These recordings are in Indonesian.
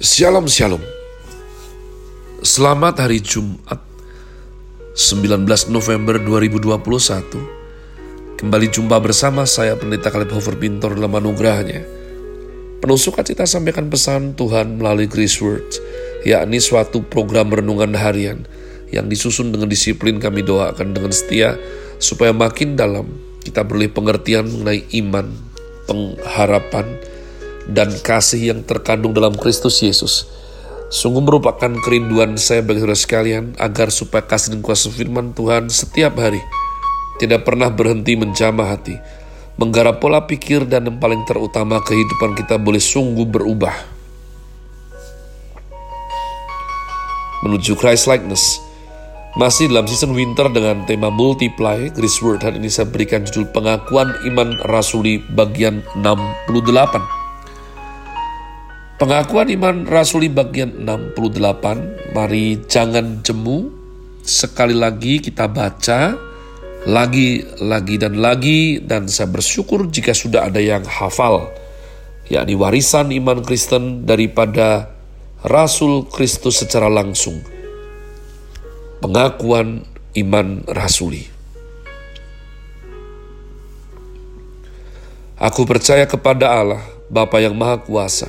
Shalom Shalom Selamat hari Jumat 19 November 2021 Kembali jumpa bersama saya Pendeta Kaleb Hofer Pintor dalam anugerahnya. Penuh sukacita sampaikan pesan Tuhan melalui Grace Words yakni suatu program renungan harian yang disusun dengan disiplin kami doakan dengan setia supaya makin dalam kita beroleh pengertian mengenai iman, pengharapan, dan kasih yang terkandung dalam Kristus Yesus. Sungguh merupakan kerinduan saya bagi saudara sekalian agar supaya kasih dan kuasa firman Tuhan setiap hari tidak pernah berhenti menjamah hati, menggarap pola pikir dan yang paling terutama kehidupan kita boleh sungguh berubah. Menuju Christ likeness, masih dalam season winter dengan tema multiply, Grace Word hari ini saya berikan judul pengakuan iman rasuli bagian 68. Pengakuan iman rasuli bagian 68, mari jangan jemu. Sekali lagi kita baca, lagi, lagi, dan lagi, dan saya bersyukur jika sudah ada yang hafal, yakni warisan iman Kristen daripada Rasul Kristus secara langsung. Pengakuan iman rasuli. Aku percaya kepada Allah, Bapa yang Maha Kuasa,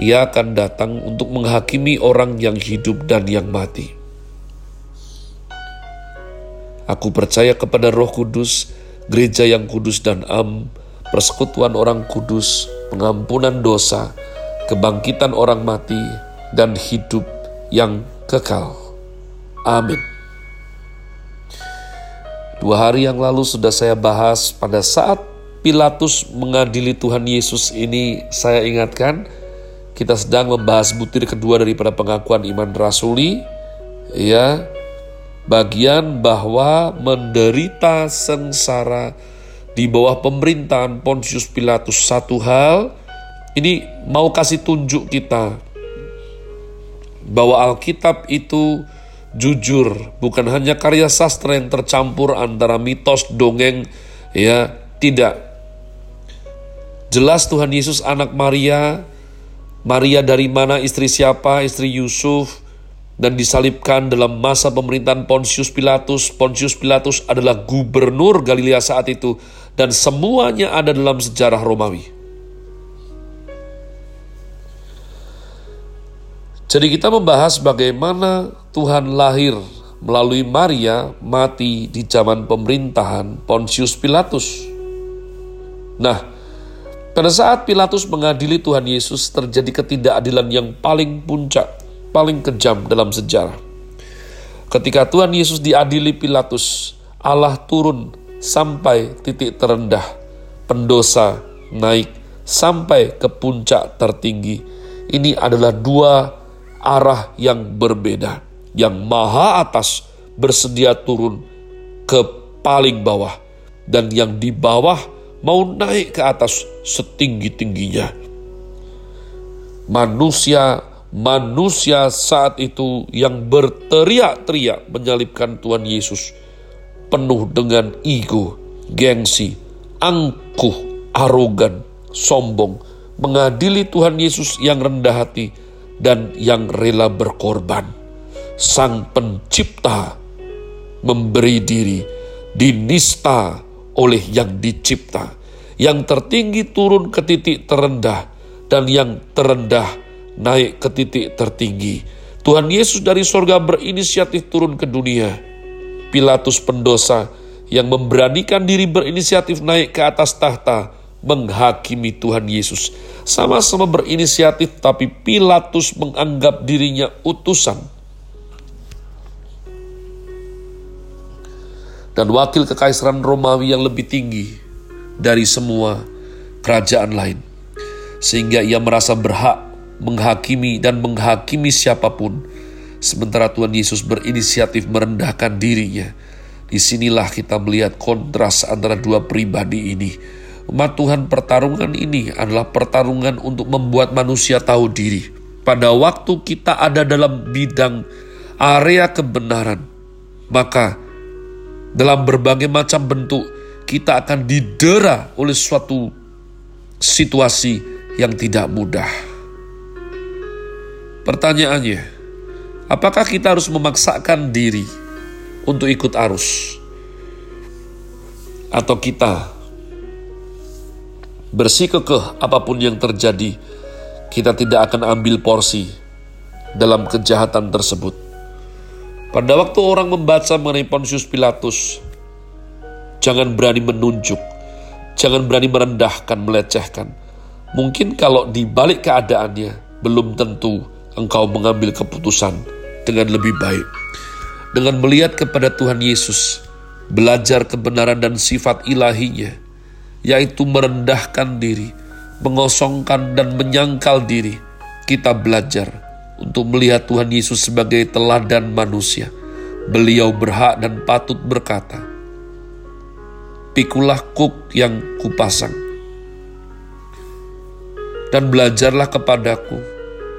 ia akan datang untuk menghakimi orang yang hidup dan yang mati. Aku percaya kepada Roh Kudus, gereja yang kudus dan am, persekutuan orang kudus, pengampunan dosa, kebangkitan orang mati, dan hidup yang kekal. Amin. Dua hari yang lalu sudah saya bahas pada saat Pilatus mengadili Tuhan Yesus ini, saya ingatkan, kita sedang membahas butir kedua daripada pengakuan iman rasuli, ya, bagian bahwa menderita sengsara di bawah pemerintahan Pontius Pilatus satu hal ini mau kasih tunjuk kita bahwa Alkitab itu jujur, bukan hanya karya sastra yang tercampur antara mitos, dongeng, ya, tidak. Jelas Tuhan Yesus anak Maria Maria dari mana istri siapa, istri Yusuf, dan disalibkan dalam masa pemerintahan Pontius Pilatus. Pontius Pilatus adalah gubernur Galilea saat itu, dan semuanya ada dalam sejarah Romawi. Jadi kita membahas bagaimana Tuhan lahir melalui Maria mati di zaman pemerintahan Pontius Pilatus. Nah, pada saat Pilatus mengadili Tuhan Yesus, terjadi ketidakadilan yang paling puncak, paling kejam dalam sejarah. Ketika Tuhan Yesus diadili Pilatus, Allah turun sampai titik terendah, pendosa naik sampai ke puncak tertinggi. Ini adalah dua arah yang berbeda. Yang maha atas bersedia turun ke paling bawah, dan yang di bawah mau naik ke atas setinggi-tingginya. Manusia manusia saat itu yang berteriak-teriak menyalibkan Tuhan Yesus penuh dengan ego, gengsi, angkuh, arogan, sombong, mengadili Tuhan Yesus yang rendah hati dan yang rela berkorban. Sang pencipta memberi diri dinista oleh yang dicipta. Yang tertinggi turun ke titik terendah, dan yang terendah naik ke titik tertinggi. Tuhan Yesus dari sorga berinisiatif turun ke dunia. Pilatus pendosa yang memberanikan diri berinisiatif naik ke atas tahta, menghakimi Tuhan Yesus. Sama-sama berinisiatif, tapi Pilatus menganggap dirinya utusan dan wakil kekaisaran Romawi yang lebih tinggi dari semua kerajaan lain. Sehingga ia merasa berhak menghakimi dan menghakimi siapa pun. Sementara Tuhan Yesus berinisiatif merendahkan dirinya. Di sinilah kita melihat kontras antara dua pribadi ini. Umat Tuhan pertarungan ini adalah pertarungan untuk membuat manusia tahu diri. Pada waktu kita ada dalam bidang area kebenaran, maka dalam berbagai macam bentuk kita akan didera oleh suatu situasi yang tidak mudah. Pertanyaannya, apakah kita harus memaksakan diri untuk ikut arus? Atau kita bersih kekeh apa pun yang terjadi, kita tidak akan ambil porsi dalam kejahatan tersebut. Pada waktu orang membaca mengenai Pontius Pilatus, Jangan berani menunjuk, jangan berani merendahkan, melecehkan. Mungkin kalau di balik keadaannya, belum tentu engkau mengambil keputusan dengan lebih baik. Dengan melihat kepada Tuhan Yesus, belajar kebenaran dan sifat ilahinya, yaitu merendahkan diri, mengosongkan dan menyangkal diri, kita belajar untuk melihat Tuhan Yesus sebagai teladan manusia. Beliau berhak dan patut berkata, pikulah kuk yang kupasang. Dan belajarlah kepadaku,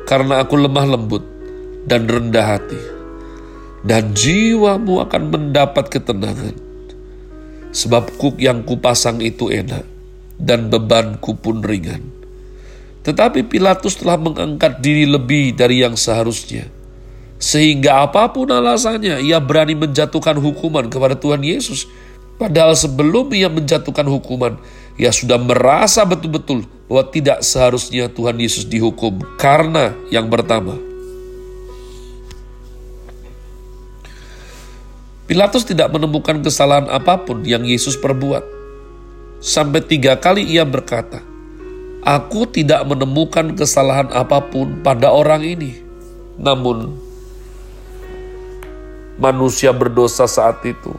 karena aku lemah lembut dan rendah hati. Dan jiwamu akan mendapat ketenangan. Sebab kuk yang kupasang itu enak, dan bebanku pun ringan. Tetapi Pilatus telah mengangkat diri lebih dari yang seharusnya. Sehingga apa pun alasannya, ia berani menjatuhkan hukuman kepada Tuhan Yesus Padahal sebelum ia menjatuhkan hukuman, ia sudah merasa betul-betul bahwa tidak seharusnya Tuhan Yesus dihukum karena yang pertama. Pilatus tidak menemukan kesalahan apa pun yang Yesus perbuat. Sampai tiga kali ia berkata, Aku tidak menemukan kesalahan apa pun pada orang ini. Namun, manusia berdosa saat itu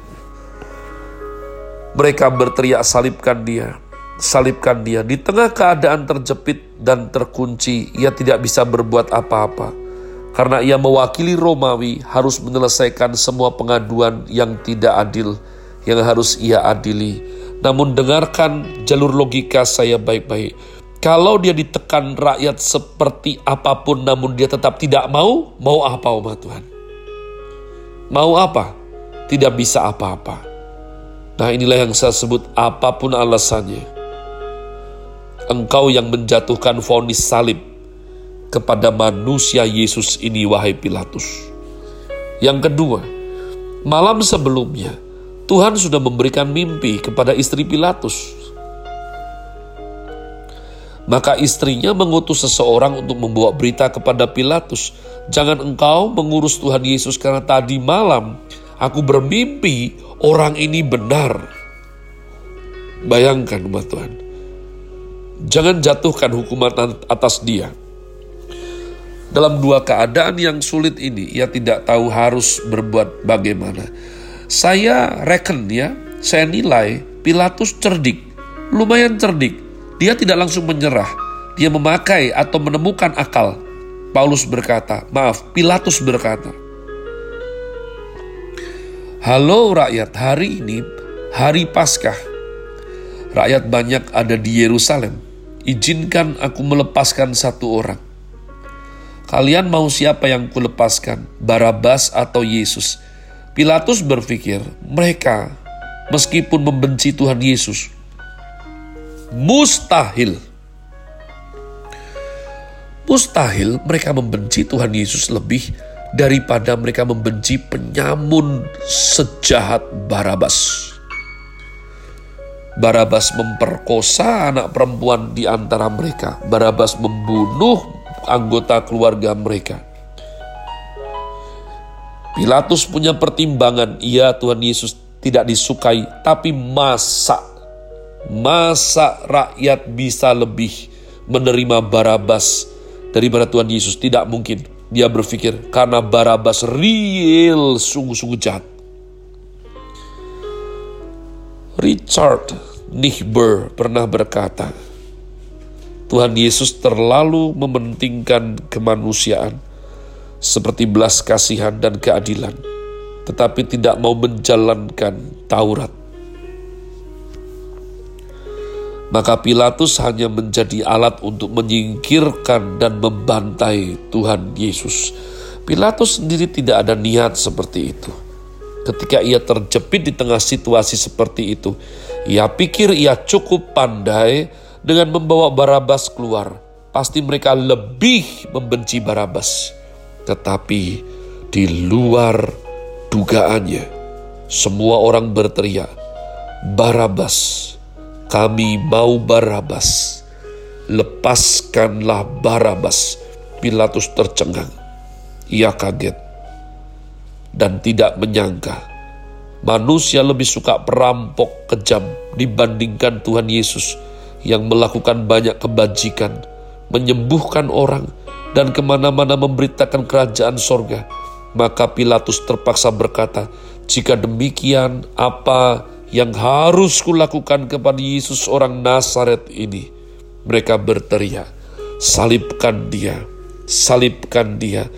mereka berteriak salibkan dia, salibkan dia. Di tengah keadaan terjepit dan terkunci, ia tidak bisa berbuat apa-apa. Karena ia mewakili Romawi harus menyelesaikan semua pengaduan yang tidak adil yang harus ia adili. Namun dengarkan jalur logika saya baik-baik. Kalau dia ditekan rakyat seperti apa pun namun dia tetap tidak mau, mau apa umat Tuhan? Mau apa? Tidak bisa apa-apa. Nah inilah yang saya sebut apa pun alasannya. Engkau yang menjatuhkan vonis salib kepada manusia Yesus ini wahai Pilatus. Yang kedua, malam sebelumnya Tuhan sudah memberikan mimpi kepada istri Pilatus. Maka istrinya mengutus seseorang untuk membawa berita kepada Pilatus. Jangan engkau mengurus Tuhan Yesus karena tadi malam aku bermimpi orang ini benar. Bayangkan umat Tuhan. Jangan jatuhkan hukuman atas dia. Dalam dua keadaan yang sulit ini, ia tidak tahu harus berbuat bagaimana. Saya reken ya, saya nilai Pilatus cerdik, lumayan cerdik. Dia tidak langsung menyerah. Dia memakai atau menemukan akal. Paulus berkata, maaf, Pilatus berkata, Halo rakyat, hari ini hari Paskah. Rakyat banyak ada di Yerusalem. Izinkan aku melepaskan satu orang. Kalian mau siapa yang kulepaskan, Barabas atau Yesus? Pilatus berpikir, mereka meskipun membenci Tuhan Yesus, mustahil. Mustahil mereka membenci Tuhan Yesus lebih daripada mereka membenci penyamun sejahat Barabas. Barabas memperkosa anak perempuan di antara mereka. Barabas membunuh anggota keluarga mereka. Pilatus punya pertimbangan, iya Tuhan Yesus tidak disukai, tapi masa masa rakyat bisa lebih menerima Barabas daripada Tuhan Yesus? Tidak mungkin. Dia berpikir karena Barabas real sungguh-sungguh jahat. Richard Nichber pernah berkata, Tuhan Yesus terlalu mementingkan kemanusiaan, seperti belas kasihan dan keadilan, tetapi tidak mau menjalankan Taurat. Maka Pilatus hanya menjadi alat untuk menyingkirkan dan membantai Tuhan Yesus. Pilatus sendiri tidak ada niat seperti itu. Ketika ia terjepit di tengah situasi seperti itu, ia pikir ia cukup pandai dengan membawa Barabas keluar. Pasti mereka lebih membenci Barabas. Tetapi di luar dugaannya, semua orang berteriak, Barabas, kami mau Barabas. Lepaskanlah Barabas. Pilatus tercengang. Ia kaget dan tidak menyangka manusia lebih suka perampok kejam dibandingkan Tuhan Yesus yang melakukan banyak kebajikan, menyembuhkan orang, dan ke mana-mana memberitakan kerajaan sorga. Maka Pilatus terpaksa berkata, jika demikian apa yang harus kulakukan kepada Yesus orang Nazaret ini? Mereka berteriak, salibkan dia, salibkan dia.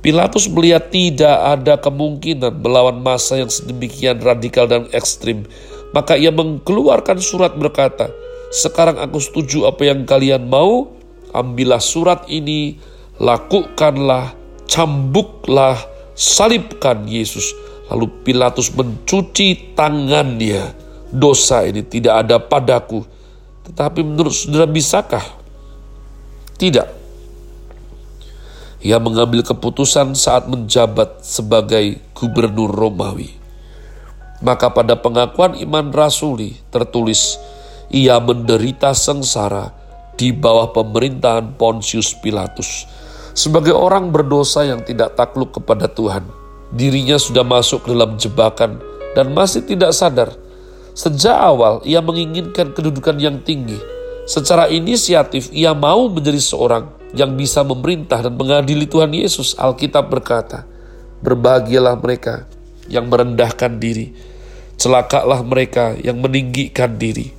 Pilatus melihat tidak ada kemungkinan melawan masa yang sedemikian radikal dan ekstrim. Maka ia mengeluarkan surat berkata, sekarang aku setuju apa yang kalian mau, ambillah surat ini, lakukanlah, cambuklah, salibkan Yesus. Lalu Pilatus mencuci tangannya. Dosa ini tidak ada padaku. Tetapi menurut saudara bisakah? Tidak ia mengambil keputusan saat menjabat sebagai gubernur Romawi. Maka pada pengakuan iman rasuli tertulis, ia menderita sengsara di bawah pemerintahan Pontius Pilatus. Sebagai orang berdosa yang tidak takluk kepada Tuhan, dirinya sudah masuk ke dalam jebakan dan masih tidak sadar. Sejak awal ia menginginkan kedudukan yang tinggi. Secara inisiatif ia mau menjadi seorang yang bisa memerintah dan mengadili Tuhan Yesus. Alkitab berkata, Berbahagialah mereka yang merendahkan diri, celakalah mereka yang meninggikan diri.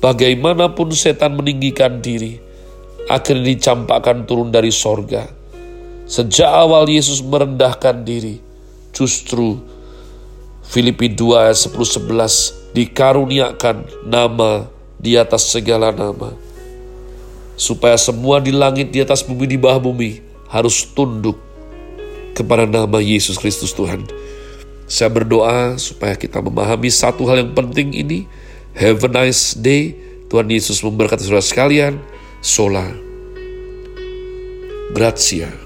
Bagaimanapun setan meninggikan diri, akhirnya dicampakkan turun dari sorga. Sejak awal Yesus merendahkan diri, justru Filipi 2 ayat 10-11 dikaruniakan nama di atas segala nama supaya semua di langit, di atas bumi, di bawah bumi harus tunduk kepada nama Yesus Kristus Tuhan. Saya berdoa supaya kita memahami satu hal yang penting ini. Have a nice day. Tuhan Yesus memberkati saudara sekalian. Sola. Grazie.